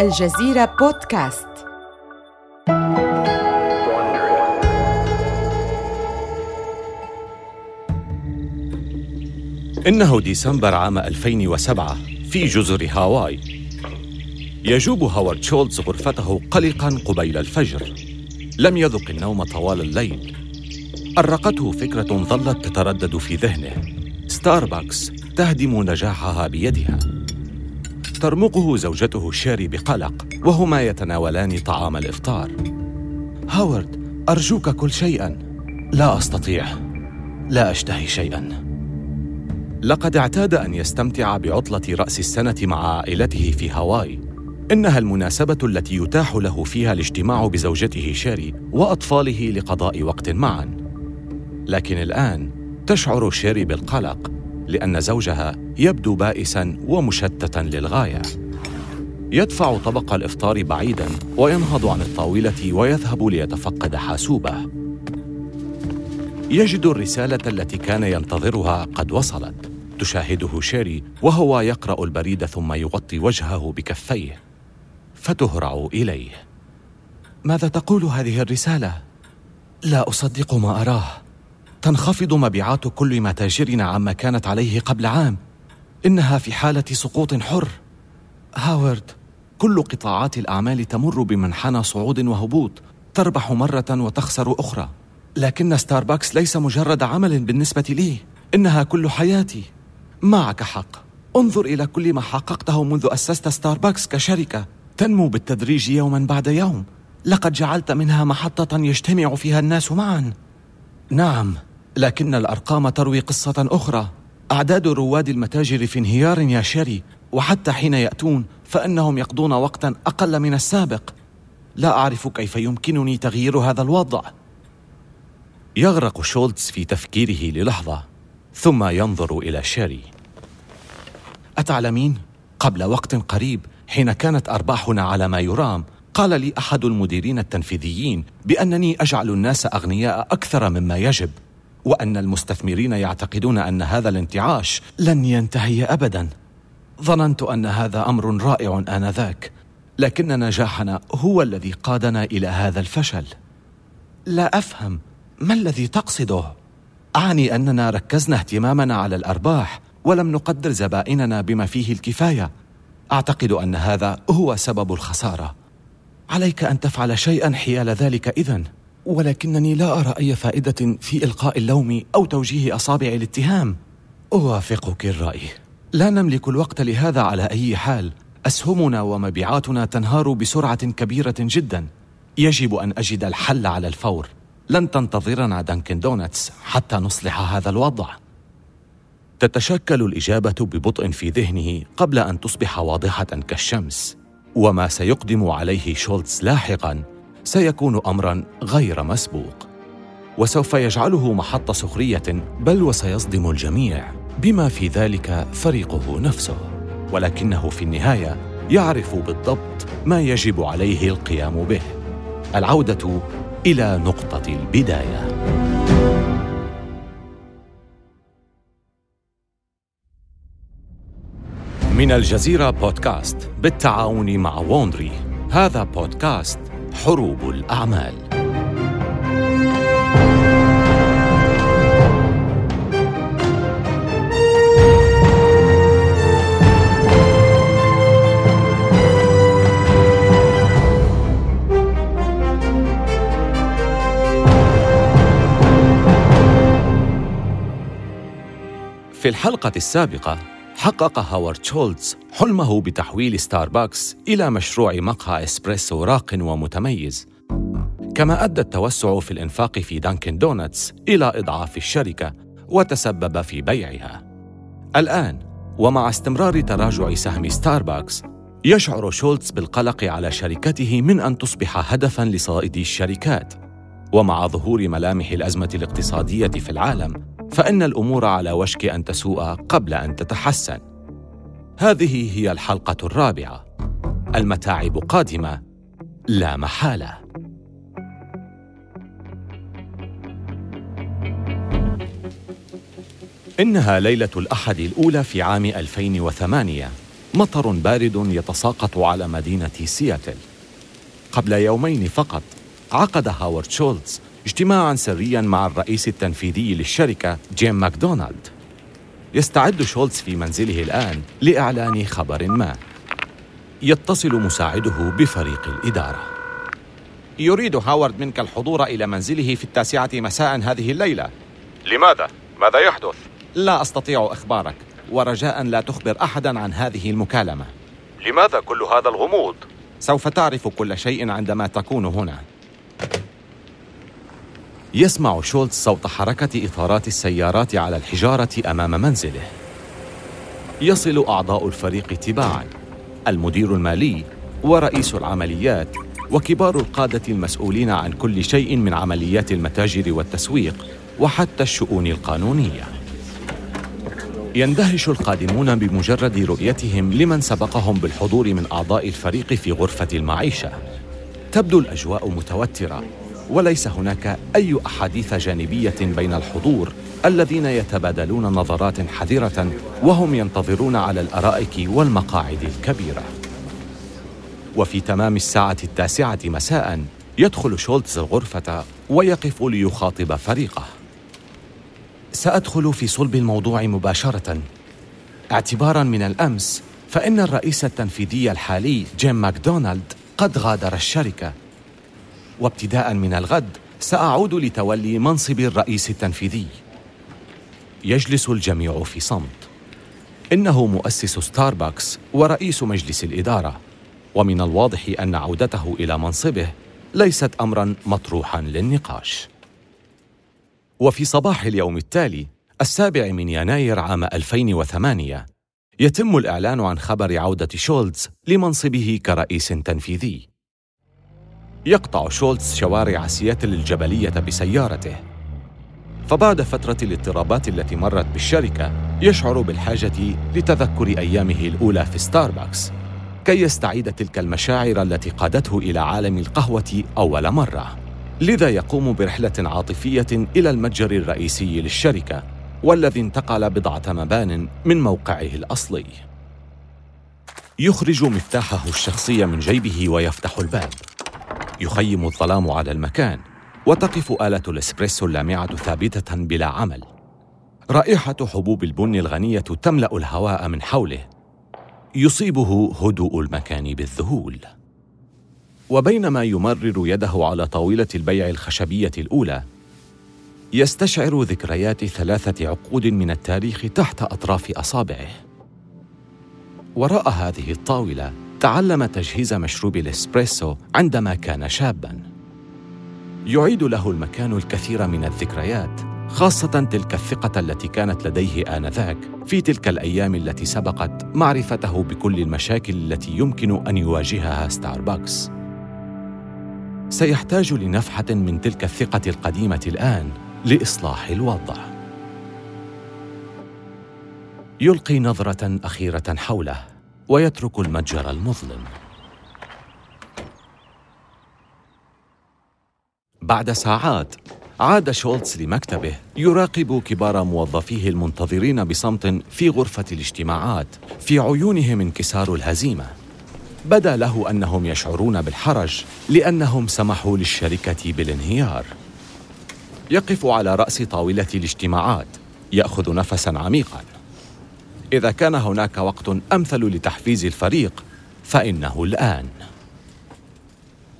الجزيرة بودكاست. إنه ديسمبر عام 2007 في جزر هاواي. يجوب هوارد شولتز غرفته قلقا قبيل الفجر. لم يذق النوم طوال الليل. أرقته فكرة ظلت تتردد في ذهنه. ستاربكس تهدم نجاحها بيدها. ترمقه زوجته شيري بقلق وهما يتناولان طعام الإفطار. هاورد أرجوك كل شيئا. لا أستطيع. لا أشتهي شيئا. لقد اعتاد أن يستمتع بعطلة رأس السنة مع عائلته في هاواي. إنها المناسبة التي يتاح له فيها الاجتماع بزوجته شيري وأطفاله لقضاء وقت معا. لكن الآن تشعر شيري بالقلق. لأن زوجها يبدو بائسا ومشتتا للغاية. يدفع طبق الإفطار بعيدا وينهض عن الطاولة ويذهب ليتفقد حاسوبه. يجد الرسالة التي كان ينتظرها قد وصلت. تشاهده شيري وهو يقرأ البريد ثم يغطي وجهه بكفيه. فتهرع إليه. ماذا تقول هذه الرسالة? لا أصدق ما أراه. تنخفض مبيعات كل متاجرنا عما كانت عليه قبل عام. إنها في حالة سقوط حر. هاورد كل قطاعات الأعمال تمر بمنحنى صعود وهبوط تربح مرة وتخسر أخرى. لكن ستاربكس ليس مجرد عمل بالنسبة لي. إنها كل حياتي. معك حق. انظر إلى كل ما حققته منذ أسست ستاربكس كشركة. تنمو بالتدريج يوما بعد يوم. لقد جعلت منها محطة يجتمع فيها الناس معا. نعم. لكن الأرقام تروي قصة أخرى. أعداد رواد المتاجر في انهيار يا شيري وحتى حين يأتون فإنهم يقضون وقتا أقل من السابق. لا أعرف كيف يمكنني تغيير هذا الوضع. يغرق شولتز في تفكيره للحظة ثم ينظر إلى شيري. أتعلمين؟ قبل وقت قريب حين كانت أرباحنا على ما يرام قال لي أحد المديرين التنفيذيين بأنني أجعل الناس أغنياء أكثر مما يجب. وأن المستثمرين يعتقدون أن هذا الانتعاش لن ينتهي ابدا. ظننت أن هذا أمر رائع آنذاك لكن نجاحنا هو الذي قادنا إلى هذا الفشل. لا أفهم ما الذي تقصده؟ أعني أننا ركزنا اهتمامنا على الأرباح ولم نقدر زبائننا بما فيه الكفاية. أعتقد أن هذا هو سبب الخسارة. عليك أن تفعل شيئا حيال ذلك إذن. ولكنني لا أرى أي فائدة في إلقاء اللوم أو توجيه أصابع الاتهام. أوافقك الرأي. لا نملك الوقت لهذا على أي حال. أسهمنا ومبيعاتنا تنهار بسرعة كبيرة جدا. يجب أن أجد الحل على الفور. لن تنتظرنا Dunkin' Donuts حتى نصلح هذا الوضع. تتشكل الإجابة ببطء في ذهنه قبل أن تصبح واضحة كالشمس. وما سيقدم عليه شولتز لاحقا سيكون امرا غير مسبوق. وسوف يجعله محط سخرية بل وسيصدم الجميع بما في ذلك فريقه نفسه. ولكنه في النهاية يعرف بالضبط ما يجب عليه القيام به. العودة إلى نقطة البداية. من الجزيرة بودكاست بالتعاون مع ووندري هذا بودكاست حروب الأعمال. في الحلقة السابقة حقق هاورد شولتز حلمه بتحويل ستاربكس إلى مشروع مقهى إسبريسو راق ومتميز. كما أدى التوسع في الإنفاق في دانكن دونتس إلى إضعاف الشركة وتسبب في بيعها. الآن ومع استمرار تراجع سهم ستاربكس يشعر شولتز بالقلق على شركته من أن تصبح هدفاً لصائدي الشركات. ومع ظهور ملامح الأزمة الاقتصادية في العالم فإن الأمور على وشك أن تسوء قبل أن تتحسن. هذه هي الحلقة الرابعة. المتاعب قادمة. لا محالة. إنها ليلة الأحد الأولى في عام 2008 مطر بارد يتساقط على مدينة سياتل. قبل يومين فقط عقد هاورد شولتز اجتماعا سريا مع الرئيس التنفيذي للشركة جيم ماكدونالد يستعد شولتز في منزله الآن لإعلان خبر ما يتصل مساعده بفريق الإدارة يريد هاورد منك الحضور إلى منزله في التاسعة مساء هذه الليلة لماذا؟ ماذا يحدث؟ لا أستطيع إخبارك ورجاء لا تخبر أحدا عن هذه المكالمة لماذا كل هذا الغموض؟ سوف تعرف كل شيء عندما تكون هنا يسمع شولتز صوت حركة إطارات السيارات على الحجارة أمام منزله. يصل أعضاء الفريق تباعا. المدير المالي ورئيس العمليات وكبار القادة المسؤولين عن كل شيء من عمليات المتاجر والتسويق وحتى الشؤون القانونية. يندهش القادمون بمجرد رؤيتهم لمن سبقهم بالحضور من أعضاء الفريق في غرفة المعيشة. تبدو الأجواء متوترة. وليس هناك أي أحاديث جانبية بين الحضور الذين يتبادلون نظرات حذرة وهم ينتظرون على الأرائك والمقاعد الكبيرة. وفي تمام الساعة التاسعة مساء يدخل شولتز الغرفة ويقف ليخاطب فريقه. سأدخل في صلب الموضوع مباشرة. اعتبارا من الأمس فإن الرئيس التنفيذي الحالي جيم ماكدونالد قد غادر الشركة. وابتداء من الغد سأعود لتولي منصب الرئيس التنفيذي. يجلس الجميع في صمت. إنه مؤسس ستاربكس ورئيس مجلس الإدارة. ومن الواضح أن عودته إلى منصبه ليست امرا مطروحا للنقاش. وفي صباح اليوم التالي السابع من يناير عام 2008 يتم الإعلان عن خبر عودة شولتز لمنصبه كرئيس تنفيذي. يقطع شولتز شوارع سياتل الجبلية بسيارته. فبعد فترة الاضطرابات التي مرت بالشركة يشعر بالحاجة لتذكر أيامه الأولى في ستاربكس كي يستعيد تلك المشاعر التي قادته إلى عالم القهوة أول مرة. لذا يقوم برحلة عاطفية إلى المتجر الرئيسي للشركة والذي انتقل بضعة مبان من موقعه الأصلي. يخرج مفتاحه الشخصي من جيبه ويفتح الباب. يخيم الظلام على المكان وتقف آلة الإسبريسو اللامعة ثابتة بلا عمل. رائحة حبوب البن الغنية تملأ الهواء من حوله. يصيبه هدوء المكان بالذهول. وبينما يمرر يده على طاولة البيع الخشبية الأولى يستشعر ذكريات ثلاثة عقود من التاريخ تحت أطراف أصابعه. وراء هذه الطاولة تعلم تجهيز مشروب الإسبريسو عندما كان شاباً. يعيد له المكان الكثير من الذكريات، خاصة تلك الثقة التي كانت لديه آنذاك في تلك الأيام التي سبقت معرفته بكل المشاكل التي يمكن أن يواجهها ستاربكس. سيحتاج لنفحة من تلك الثقة القديمة الآن لإصلاح الوضع. يلقي نظرة أخيرة حوله ويترك المتجر المظلم. بعد ساعات عاد شولتز لمكتبه يراقب كبار موظفيه المنتظرين بصمت في غرفة الاجتماعات في عيونهم انكسار الهزيمة. بدا له أنهم يشعرون بالحرج لأنهم سمحوا للشركة بالانهيار. يقف على رأس طاولة الاجتماعات يأخذ نفسا عميقا. إذا كان هناك وقت أمثل لتحفيز الفريق فإنه الآن.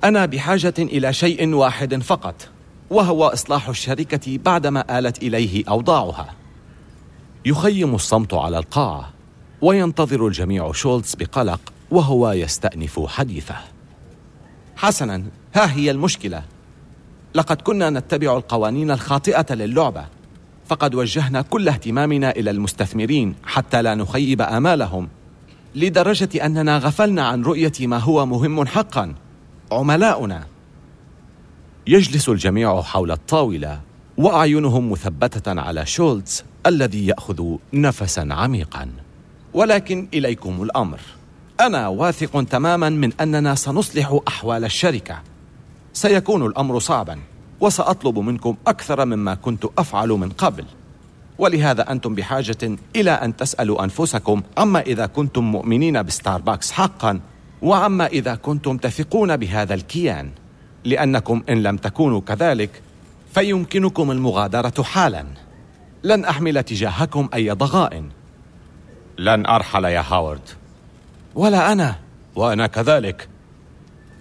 أنا بحاجة إلى شيء واحد فقط وهو إصلاح الشركة بعدما آلت إليه أوضاعها. يخيم الصمت على القاعه وينتظر الجميع شولتز بقلق وهو يستأنف حديثه. حسنا ها هي المشكلة. لقد كنا نتبع القوانين الخاطئة للعبة. فقد وجهنا كل اهتمامنا إلى المستثمرين حتى لا نخيب آمالهم لدرجة أننا غفلنا عن رؤية ما هو مهم حقا عملاؤنا. يجلس الجميع حول الطاولة وأعينهم مثبتة على شولتز الذي يأخذ نفسا عميقا. ولكن إليكم الأمر. أنا واثق تماما من أننا سنصلح أحوال الشركة. سيكون الأمر صعبا. وسأطلب منكم أكثر مما كنت أفعل من قبل. ولهذا أنتم بحاجة إلى أن تسألوا أنفسكم عما إذا كنتم مؤمنين بستاربكس حقا وعما إذا كنتم تثقون بهذا الكيان. لأنكم إن لم تكونوا كذلك فيمكنكم المغادرة حالا. لن أحمل تجاهكم أي ضغائن لن أرحل يا هاورد. ولا أنا. وأنا كذلك.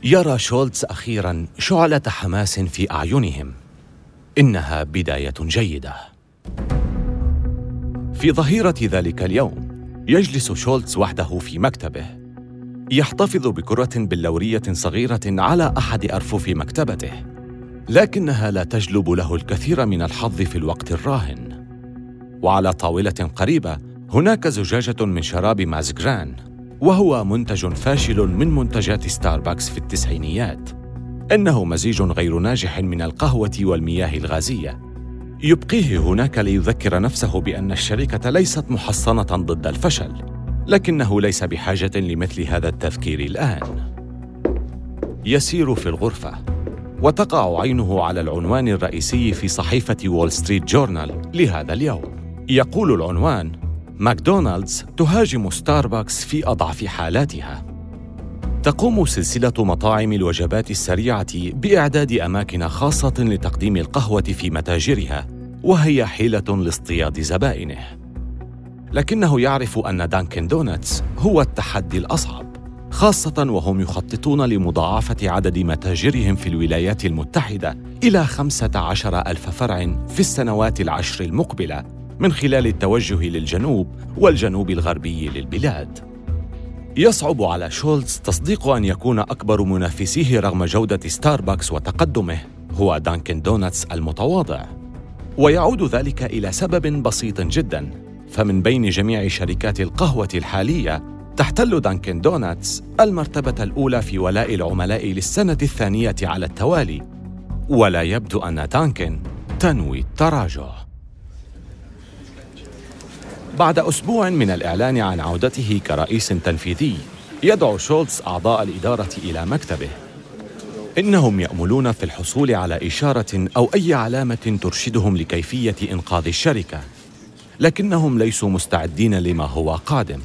يرى شولتز أخيرا شعلة حماس في أعينهم. إنها بداية جيدة. في ظهيرة ذلك اليوم يجلس شولتز وحده في مكتبه. يحتفظ بكرة بلورية صغيرة على أحد أرفف مكتبته لكنها لا تجلب له الكثير من الحظ في الوقت الراهن. وعلى طاولة قريبة هناك زجاجة من شراب مازجران وهو منتج فاشل من منتجات ستاربكس في التسعينيات. إنه مزيج غير ناجح من القهوة والمياه الغازية. يبقيه هناك ليذكر نفسه بأن الشركة ليست محصنة ضد الفشل لكنه ليس بحاجة لمثل هذا التذكير الآن. يسير في الغرفة وتقع عينه على العنوان الرئيسي في صحيفة وول ستريت جورنال لهذا اليوم. يقول العنوان ماكدونالدز تهاجم ستاربكس في أضعف حالاتها. تقوم سلسلة مطاعم الوجبات السريعة بإعداد أماكن خاصة لتقديم القهوة في متاجرها وهي حيلة لاصطياد زبائنه. لكنه يعرف أن دانكن دونتس هو التحدي الأصعب خاصة وهم يخططون لمضاعفة عدد متاجرهم في الولايات المتحدة إلى 15 ألف فرع في السنوات العشر المقبلة. من خلال التوجه للجنوب والجنوب الغربي للبلاد. يصعب على شولتز تصديق أن يكون أكبر منافسيه رغم جودة ستاربكس وتقدمه هو دانكن دونتس المتواضع. ويعود ذلك إلى سبب بسيط جدا فمن بين جميع شركات القهوة الحالية تحتل دانكن دونتس المرتبة الأولى في ولاء العملاء للسنة الثانية على التوالي ولا يبدو أن دانكن تنوي التراجع بعد أسبوع من الإعلان عن عودته كرئيس تنفيذي يدعو شولتز أعضاء الإدارة إلى مكتبه. إنهم يأملون في الحصول على إشارة أو أي علامة ترشدهم لكيفية إنقاذ الشركة. لكنهم ليسوا مستعدين لما هو قادم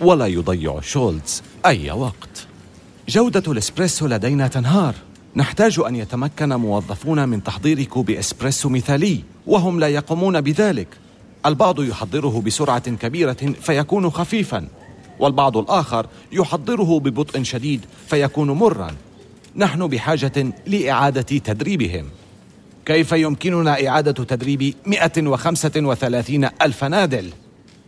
ولا يضيع شولتز أي وقت. جودة الإسبريسو لدينا تنهار. نحتاج أن يتمكن موظفون من تحضير كوب إسبريسو مثالي وهم لا يقومون بذلك. البعض يحضره بسرعة كبيرة فيكون خفيفا والبعض الآخر يحضره ببطء شديد فيكون مرا. نحن بحاجة لإعادة تدريبهم. كيف يمكننا إعادة تدريب 135 ألف نادل؟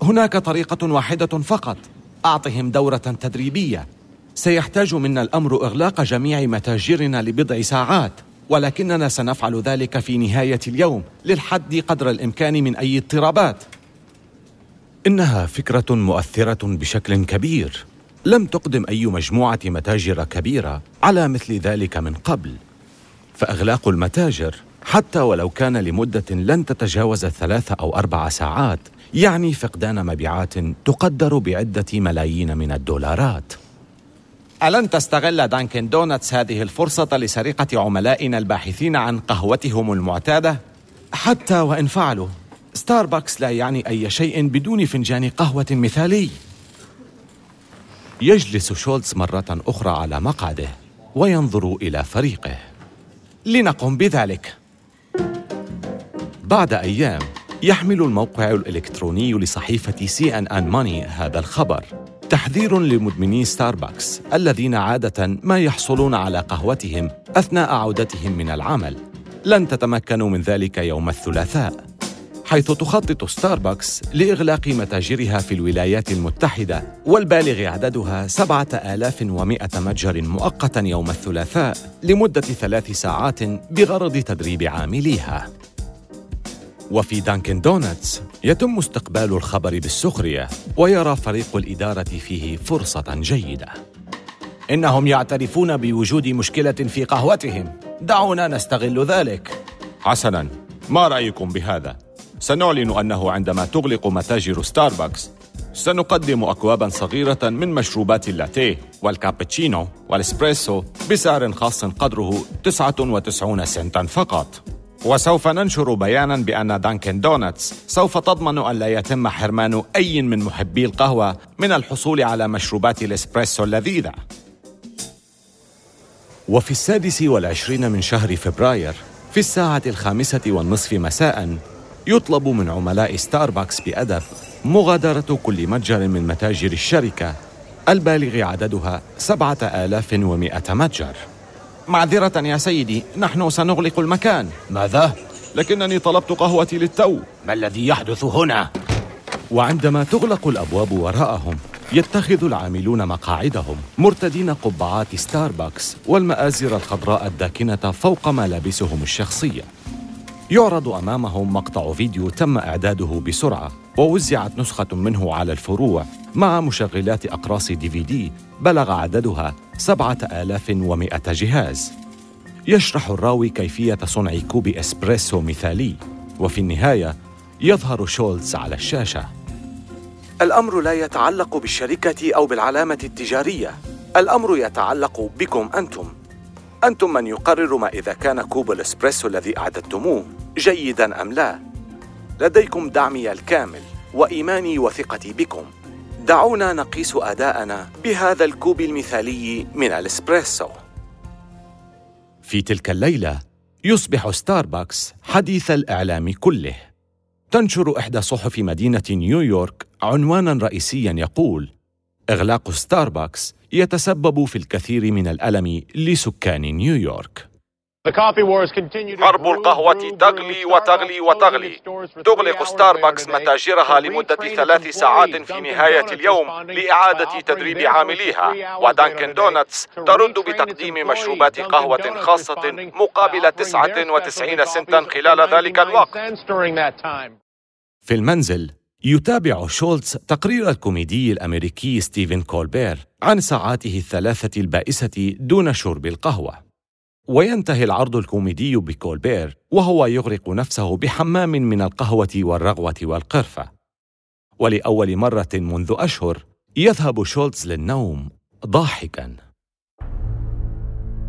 هناك طريقة واحدة فقط. أعطهم دورة تدريبية. سيحتاج منا الأمر إغلاق جميع متاجرنا لبضع ساعات. ولكننا سنفعل ذلك في نهاية اليوم للحد قدر الإمكان من أي اضطرابات. إنها فكرة مؤثرة بشكل كبير. لم تقدم أي مجموعة متاجر كبيرة على مثل ذلك من قبل. فإغلاق المتاجر حتى ولو كان لمدة لن تتجاوز ثلاث أو أربع ساعات يعني فقدان مبيعات تقدر بعدة ملايين من الدولارات. ألن تستغل دانكن دونتس هذه الفرصة لسرقة عملائنا الباحثين عن قهوتهم المعتادة؟ حتى وإن فعلوا. ستاربكس لا يعني أي شيء بدون فنجان قهوة مثالي. يجلس شولتز مرة أخرى على مقعده وينظر إلى فريقه. لنقم بذلك. بعد أيام يحمل الموقع الإلكتروني لصحيفة سي أن أن ماني هذا الخبر. تحذير لمدمني ستاربكس الذين عادة ما يحصلون على قهوتهم أثناء عودتهم من العمل. لن تتمكنوا من ذلك يوم الثلاثاء. حيث تخطط ستاربكس لإغلاق متاجرها في الولايات المتحدة والبالغ عددها 7100 متجر مؤقتا يوم الثلاثاء لمدة ثلاث ساعات بغرض تدريب عامليها. وفي دانكن دونتس يتم استقبال الخبر بالسخرية ويرى فريق الإدارة فيه فرصة جيدة. إنهم يعترفون بوجود مشكلة في قهوتهم. دعونا نستغل ذلك. حسناً ما رأيكم بهذا؟ سنعلن أنه عندما تغلق متاجر ستاربكس سنقدم أكوابا صغيرة من مشروبات اللاتيه والكابتشينو والإسبريسو بسعر خاص قدره 99 سنتا فقط. وسوف ننشر بيانا بأن دانكن دونتس سوف تضمن أن لا يتم حرمان أي من محبي القهوة من الحصول على مشروبات الإسبريسو اللذيذة وفي السادس والعشرين من شهر فبراير في الساعة الخامسة والنصف مساء يطلب من عملاء ستاربكس بأدب مغادرة كل متجر من متاجر الشركة البالغ عددها سبعة آلاف ومائة متجر. معذرة يا سيدي نحن سنغلق المكان ماذا؟ لكنني طلبت قهوتي للتو ما الذي يحدث هنا؟ وعندما تغلق الأبواب وراءهم يتخذ العاملون مقاعدهم مرتدين قبعات ستاربكس والمآزر الخضراء الداكنة فوق ملابسهم الشخصية يعرض أمامهم مقطع فيديو تم إعداده بسرعة ووزعت نسخة منه على الفروع مع مشغلات أقراص دي في دي بلغ عددها سبعة آلاف ومائة جهاز. يشرح الراوي كيفية صنع كوب إسبريسو مثالي وفي النهاية يظهر شولتز على الشاشة. الأمر لا يتعلق بالشركة أو بالعلامة التجارية. الأمر يتعلق بكم أنتم. أنتم من يقرر ما إذا كان كوب الإسبريسو الذي أعددتموه جيداً أم لا. لديكم دعمي الكامل وإيماني وثقتي بكم. دعونا نقيس أداءنا بهذا الكوب المثالي من الإسبريسو. في تلك الليلة يصبح ستاربكس حديث الإعلام كله. تنشر إحدى صحف مدينة نيويورك عنوانا رئيسيا يقول إغلاق ستاربكس يتسبب في الكثير من الألم لسكان نيويورك. حرب القهوة تغلي وتغلي وتغلي. تغلق ستاربكس متاجرها لمدة ثلاث ساعات في نهاية اليوم لإعادة تدريب عامليها. ودانكن دونتس ترد بتقديم مشروبات قهوة خاصة مقابل 99 سنتا خلال ذلك الوقت. في المنزل يتابع شولتز تقرير الكوميدي الأمريكي ستيفن كولبير عن ساعاته الثلاثة البائسة دون شرب القهوة. وينتهي العرض الكوميدي بكولبير وهو يغرق نفسه بحمام من القهوة والرغوة والقرفة. ولأول مرة منذ أشهر يذهب شولتز للنوم ضاحكاً.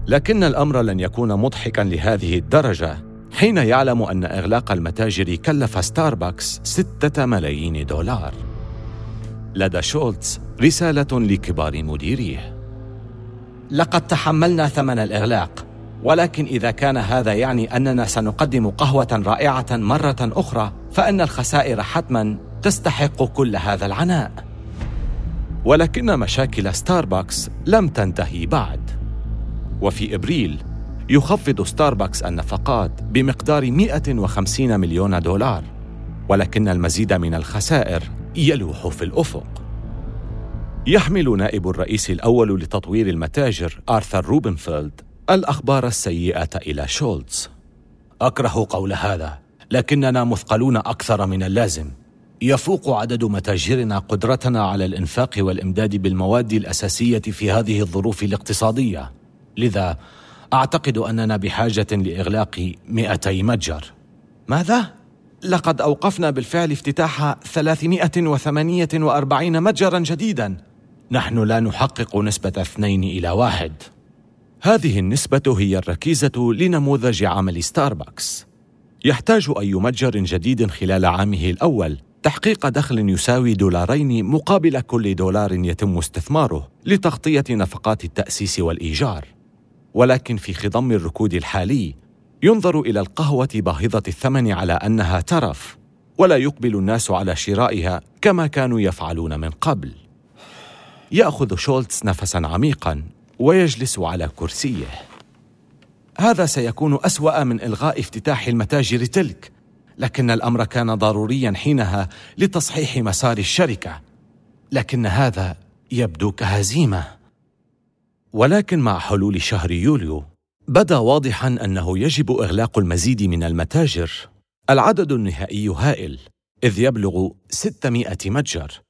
لكن الأمر لن يكون مضحكاً لهذه الدرجة حين يعلم أن إغلاق المتاجر كلف ستاربكس ستة ملايين دولار. لدى شولتز رسالة لكبار مديريه. لقد تحملنا ثمن الإغلاق. ولكن إذا كان هذا يعني أننا سنقدم قهوة رائعة مرة أخرى فإن الخسائر حتما تستحق كل هذا العناء. ولكن مشاكل ستاربكس لم تنتهي بعد. وفي إبريل يخفض ستاربكس النفقات بمقدار 150 مليون دولار ولكن المزيد من الخسائر يلوح في الأفق. يحمل نائب الرئيس الأول لتطوير المتاجر آرثر روبنفيلد الأخبار السيئة إلى شولتز. أكره قول هذا لكننا مثقلون أكثر من اللازم. يفوق عدد متاجرنا قدرتنا على الإنفاق والإمداد بالمواد الأساسية في هذه الظروف الاقتصادية. لذا أعتقد أننا بحاجة لإغلاق 200 متجر. ماذا؟ لقد أوقفنا بالفعل افتتاح 348 متجرا جديدا. نحن لا نحقق نسبة اثنين إلى واحد. هذه النسبة هي الركيزة لنموذج عمل ستاربكس يحتاج أي متجر جديد خلال عامه الأول. تحقيق دخل يساوي دولارين مقابل كل دولار يتم استثماره لتغطية نفقات التأسيس والإيجار. ولكن في خضم الركود الحالي ينظر إلى القهوة باهظة الثمن على أنها ترف ولا يقبل الناس على شرائها كما كانوا يفعلون من قبل. يأخذ شولتز نفسا عميقا ويجلس على كرسيه. هذا سيكون أسوأ من إلغاء افتتاح المتاجر تلك لكن الأمر كان ضروريا حينها لتصحيح مسار الشركة. لكن هذا يبدو كهزيمة. ولكن مع حلول شهر يوليو بدا واضحا أنه يجب إغلاق المزيد من المتاجر. العدد النهائي هائل إذ يبلغ 600 متجر.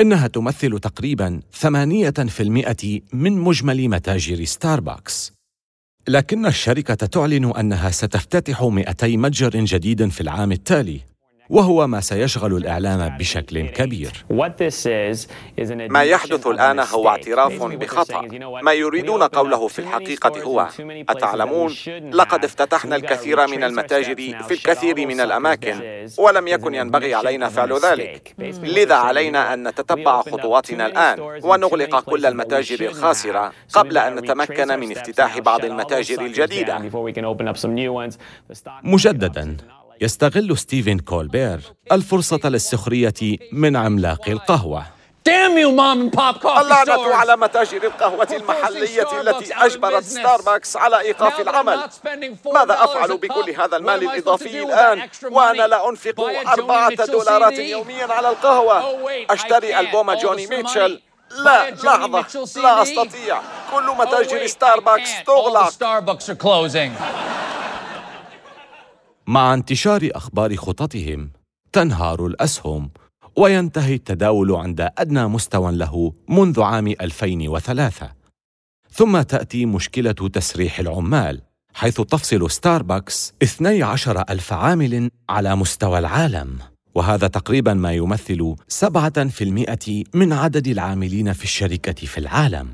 إنها تمثل تقريبا 8% من مجمل متاجر ستاربكس. لكن الشركة تعلن أنها ستفتتح 200 متجر جديد في العام التالي. وهو ما سيشغل الإعلام بشكل كبير. ما يحدث الآن هو اعتراف بخطأ. ما يريدون قوله في الحقيقة هو أتعلمون لقد افتتحنا الكثير من المتاجر في الكثير من الأماكن ولم يكن ينبغي علينا فعل ذلك. لذا علينا أن نتتبع خطواتنا الآن ونغلق كل المتاجر الخاسرة قبل أن نتمكن من افتتاح بعض المتاجر الجديدة. مجددا. يستغل ستيفن كولبير الفرصة للسخرية من عملاق القهوة. اللعنة على متاجر القهوة المحلية التي أجبرت ستاربكس على إيقاف العمل. ماذا أفعل بكل هذا المال الإضافي الآن؟ وأنا لا أنفق أربعة دولارات يوميا على القهوة. Oh, أشتري ألبوم جوني ميتشل. لا لحظة لا أستطيع. كل متاجر oh, ستاربكس تغلق. مع انتشار أخبار خططهم تنهار الأسهم وينتهي التداول عند أدنى مستوى له منذ عام 2003 ثم تأتي مشكلة تسريح العمال حيث تفصل ستاربكس 12 ألف عامل على مستوى العالم. وهذا تقريبا ما يمثل 7% من عدد العاملين في الشركة في العالم.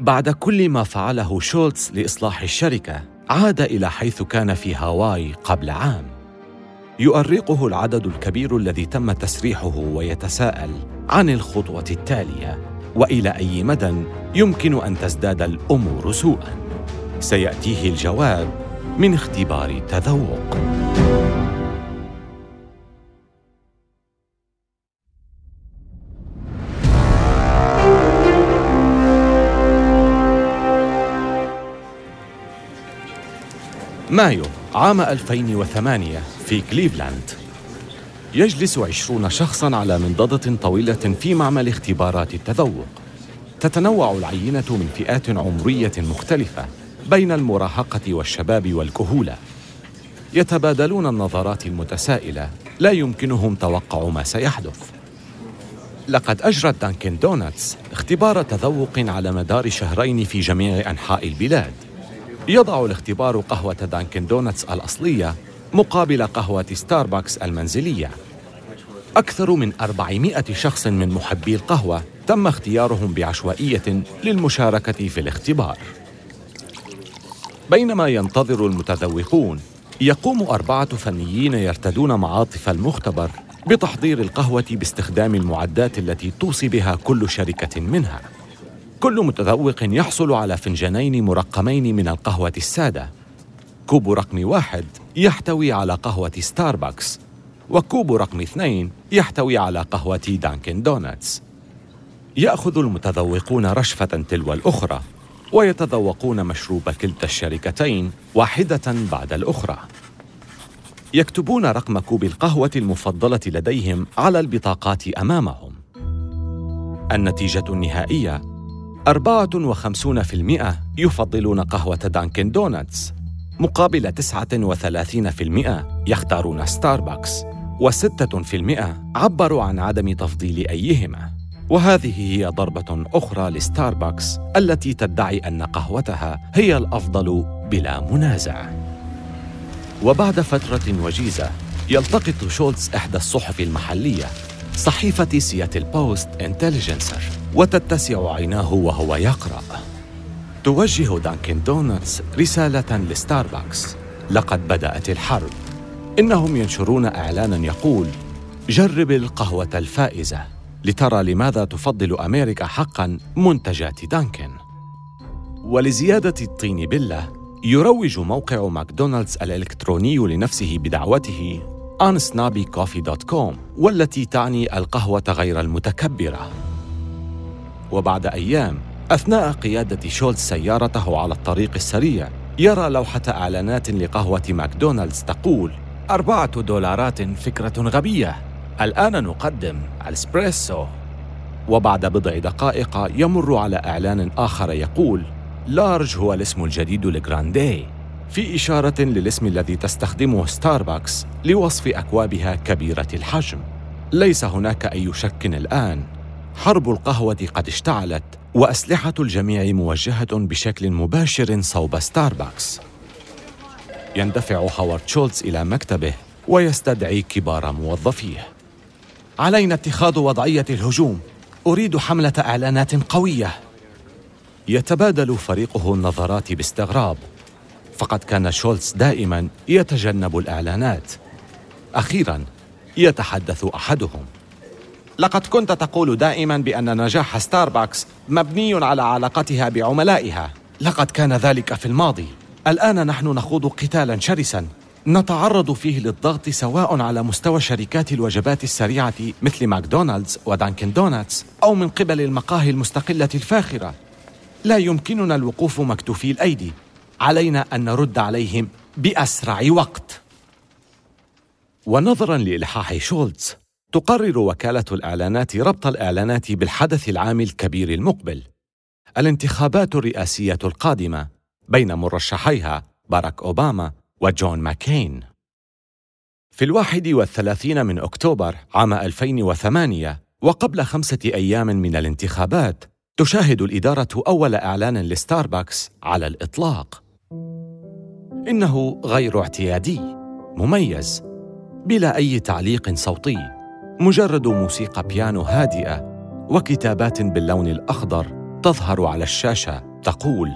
بعد كل ما فعله شولتز لإصلاح الشركة عاد إلى حيث كان في هاواي قبل عام. يؤرقه العدد الكبير الذي تم تسريحه ويتساءل عن الخطوة التالية وإلى أي مدى يمكن أن تزداد الأمور سوءا؟ سيأتيه الجواب من اختبار تذوق. مايو عام 2008 في كليفلاند. يجلس عشرون شخصاً على منضدة طويلة في معمل اختبارات التذوق. تتنوع العينة من فئات عمرية مختلفة بين المراهقة والشباب والكهولة. يتبادلون النظرات المتسائلة لا يمكنهم توقع ما سيحدث. لقد أجرت دانكن دونتس اختبار تذوق على مدار شهرين في جميع أنحاء البلاد. يضع الاختبار قهوة دانكن دونتس الأصلية مقابل قهوة ستاربكس المنزلية. أكثر من 400 شخص من محبي القهوة تم اختيارهم بعشوائية للمشاركة في الاختبار. بينما ينتظر المتذوقون يقوم أربعة فنيين يرتدون معاطف المختبر بتحضير القهوة باستخدام المعدات التي توصي بها كل شركة منها. كل متذوق يحصل على فنجانين مرقمين من القهوة السادة. كوب رقم واحد يحتوي على قهوة ستاربكس وكوب رقم اثنين يحتوي على قهوة دانكن دونتس يأخذ المتذوقون رشفة تلو الأخرى ويتذوقون مشروب كلتا الشركتين واحدة بعد الأخرى. يكتبون رقم كوب القهوة المفضلة لديهم على البطاقات أمامهم. النتيجة النهائية 54% يفضلون قهوة دانكن دونتس مقابل 39% يختارون ستاربكس. و6% عبروا عن عدم تفضيل أيهما. وهذه هي ضربة أخرى لستاربكس التي تدعي أن قهوتها هي الأفضل بلا منازع. وبعد فترة وجيزة يلتقط شولتز إحدى الصحف المحلية صحيفة سياتل بوست انتليجنسر. وتتسع عيناه وهو يقرأ. توجه دانكن دونتس رسالة لستاربكس. لقد بدأت الحرب. إنهم ينشرون إعلانا يقول جرب القهوة الفائزة. لترى لماذا تفضل أمريكا حقا منتجات دانكن. ولزيادة الطين بلة يروج موقع ماكدونالدز الإلكتروني لنفسه بدعوته unsnobbycoffee.com والتي تعني القهوة غير المتكبرة. وبعد أيام أثناء قيادة شولتز سيارته على الطريق السريع يرى لوحة إعلانات لقهوة ماكدونالدز تقول أربعة دولارات فكرة غبية. الآن نقدم الإسبريسو. وبعد بضع دقائق يمر على إعلان آخر يقول large هو الاسم الجديد ل grande. في إشارة للاسم الذي تستخدمه ستاربكس لوصف أكوابها كبيرة الحجم. ليس هناك أي شك الآن، حرب القهوة قد اشتعلت وأسلحة الجميع موجهة بشكل مباشر صوب ستاربكس. يندفع هوارد شولتز إلى مكتبه ويستدعي كبار موظفيه. علينا اتخاذ وضعية الهجوم. أريد حملة إعلانات قوية. يتبادل فريقه النظرات باستغراب. فقد كان شولتز دائما يتجنب الإعلانات. أخيرا يتحدث أحدهم. لقد كنت تقول دائما بأن نجاح ستاربكس مبني على علاقتها بعملائها. لقد كان ذلك في الماضي. الآن نحن نخوض قتالا شرسا. نتعرض فيه للضغط سواء على مستوى شركات الوجبات السريعة مثل ماكدونالدز ودانكن دوناتس أو من قبل المقاهي المستقلة الفاخرة. لا يمكننا الوقوف مكتوفي الأيدي. علينا أن نرد عليهم بأسرع وقت. ونظرا لإلحاح شولتز تقرر وكالة الإعلانات ربط الإعلانات بالحدث العام الكبير المقبل. الانتخابات الرئاسية القادمة بين مرشحيها باراك أوباما وجون ماكين. في الواحد والثلاثين من أكتوبر عام 2008 وقبل خمسة أيام من الانتخابات تشاهد الإدارة أول إعلان لستاربكس على الإطلاق. إنه غير اعتيادي مميز بلا أي تعليق صوتي مجرد موسيقى بيانو هادئة وكتابات باللون الأخضر تظهر على الشاشة تقول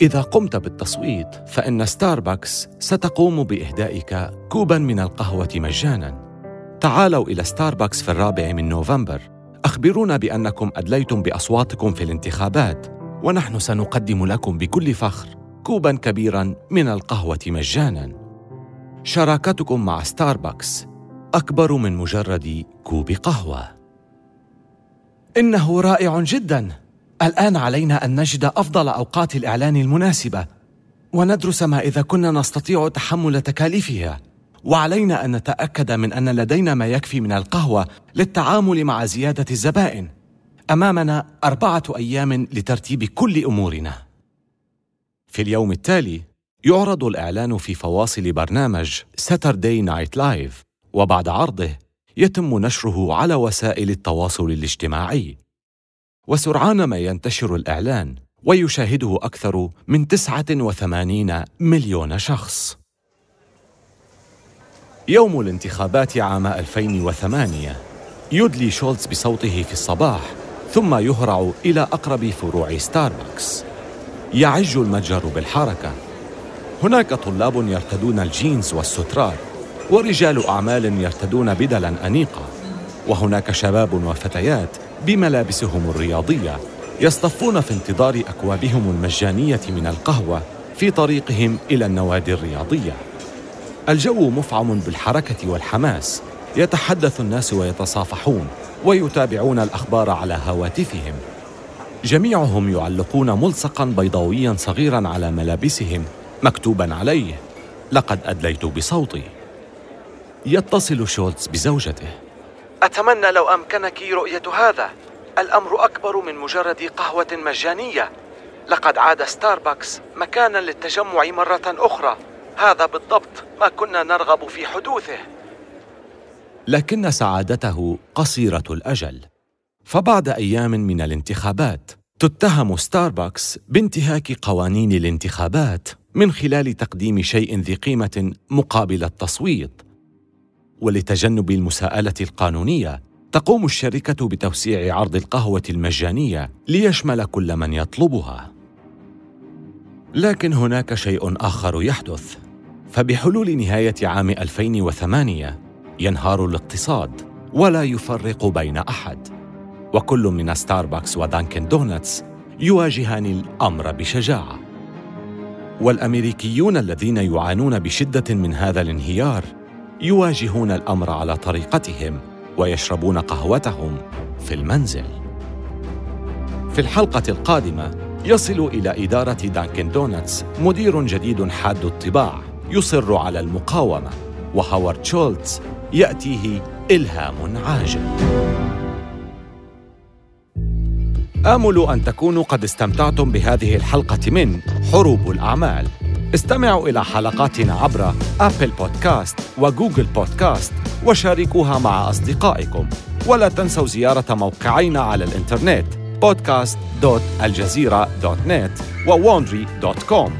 إذا قمت بالتصويت فإن ستاربكس ستقوم بإهدائك كوبا من القهوة مجانا. تعالوا إلى ستاربكس في الرابع من نوفمبر. أخبرونا بأنكم أدليتم بأصواتكم في الانتخابات ونحن سنقدم لكم بكل فخر. كوبا كبيرا من القهوة مجانا. شراكتكم مع ستاربكس أكبر من مجرد كوب قهوة. إنه رائع جداً. الآن علينا أن نجد أفضل أوقات الإعلان المناسبة وندرس ما إذا كنا نستطيع تحمل تكاليفها. وعلينا أن نتأكد من أن لدينا ما يكفي من القهوة للتعامل مع زيادة الزبائن. أمامنا أربعة أيام لترتيب كل أمورنا. في اليوم التالي يعرض الإعلان في فواصل برنامج Saturday Night Live وبعد عرضه يتم نشره على وسائل التواصل الاجتماعي وسرعان ما ينتشر الإعلان ويشاهده أكثر من 89 مليون شخص. يوم الانتخابات عام 2008 يدلي شولتز بصوته في الصباح ثم يهرع إلى أقرب فروع ستاربكس. يعج المتجر بالحركة. هناك طلاب يرتدون الجينز والسترات ورجال أعمال يرتدون بدلا أنيقة. وهناك شباب وفتيات بملابسهم الرياضية يصطفون في انتظار أكوابهم المجانية من القهوة في طريقهم إلى النوادي الرياضية. الجو مفعم بالحركة والحماس. يتحدث الناس ويتصافحون ويتابعون الأخبار على هواتفهم. جميعهم يعلقون ملصقا بيضاويا صغيرا على ملابسهم مكتوبا عليه. لقد أدليت بصوتي. يتصل شولتز بزوجته. أتمنى لو أمكنك رؤية هذا. الأمر أكبر من مجرد قهوة مجانية. لقد عاد ستاربكس مكانا للتجمع مرة أخرى. هذا بالضبط ما كنا نرغب في حدوثه. لكن سعادته قصيرة الأجل. فبعد أيام من الانتخابات تتهم ستاربكس بانتهاك قوانين الانتخابات من خلال تقديم شيء ذي قيمة مقابل التصويت. ولتجنب المساءلة القانونية تقوم الشركة بتوسيع عرض القهوة المجانية ليشمل كل من يطلبها. لكن هناك شيء آخر يحدث. فبحلول نهاية عام 2008 ينهار الاقتصاد ولا يفرق بين أحد. وكل من ستاربكس ودانكن دونتس يواجهان الأمر بشجاعة. والأمريكيون الذين يعانون بشدة من هذا الانهيار يواجهون الأمر على طريقتهم ويشربون قهوتهم في المنزل. في الحلقة القادمة يصل إلى إدارة دانكن دونتس مدير جديد حاد الطباع يصر على المقاومة وهاورد شولتز يأتيه إلهام عاجل. آمل أن تكونوا قد استمتعتم بهذه الحلقة من حروب الأعمال. استمعوا إلى حلقاتنا عبر Apple Podcasts و Google Podcasts وشاركوها مع أصدقائكم. ولا تنسوا زيارة موقعينا على الإنترنت podcast.aljazeera.net وwandry.com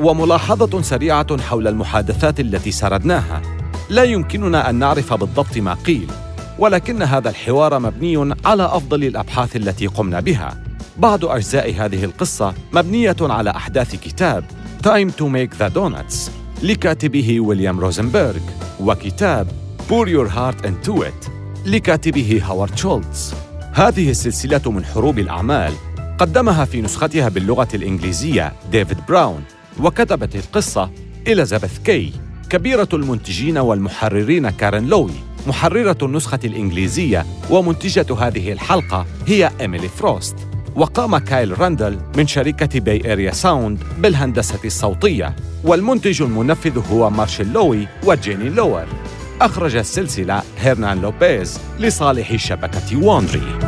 وملاحظة سريعة حول المحادثات التي سردناها. لا يمكننا أن نعرف بالضبط ما قيل. ولكن هذا الحوار مبني على أفضل الأبحاث التي قمنا بها. بعض أجزاء هذه القصة مبنية على أحداث كتاب Time to Make the Donuts لكاتبه ويليام روزنبرغ وكتاب Pour Your Heart Into It لكاتبه هوارد شولتز. هذه السلسلة من حروب الأعمال قدمها في نسختها باللغة الإنجليزية ديفيد براون وكتبت القصة إليزابيث كي كبيرة المنتجين والمحررين كارين لوي. محررة النسخة الإنجليزية ومنتجة هذه الحلقة هي إيميلي فروست. وقام كايل راندل من شركة Bay Area Sound بالهندسة الصوتية والمنتج المنفذ هو مارشيل لوي وجيني لوور. أخرج السلسلة هيرنان لوبيز لصالح شبكة ووندري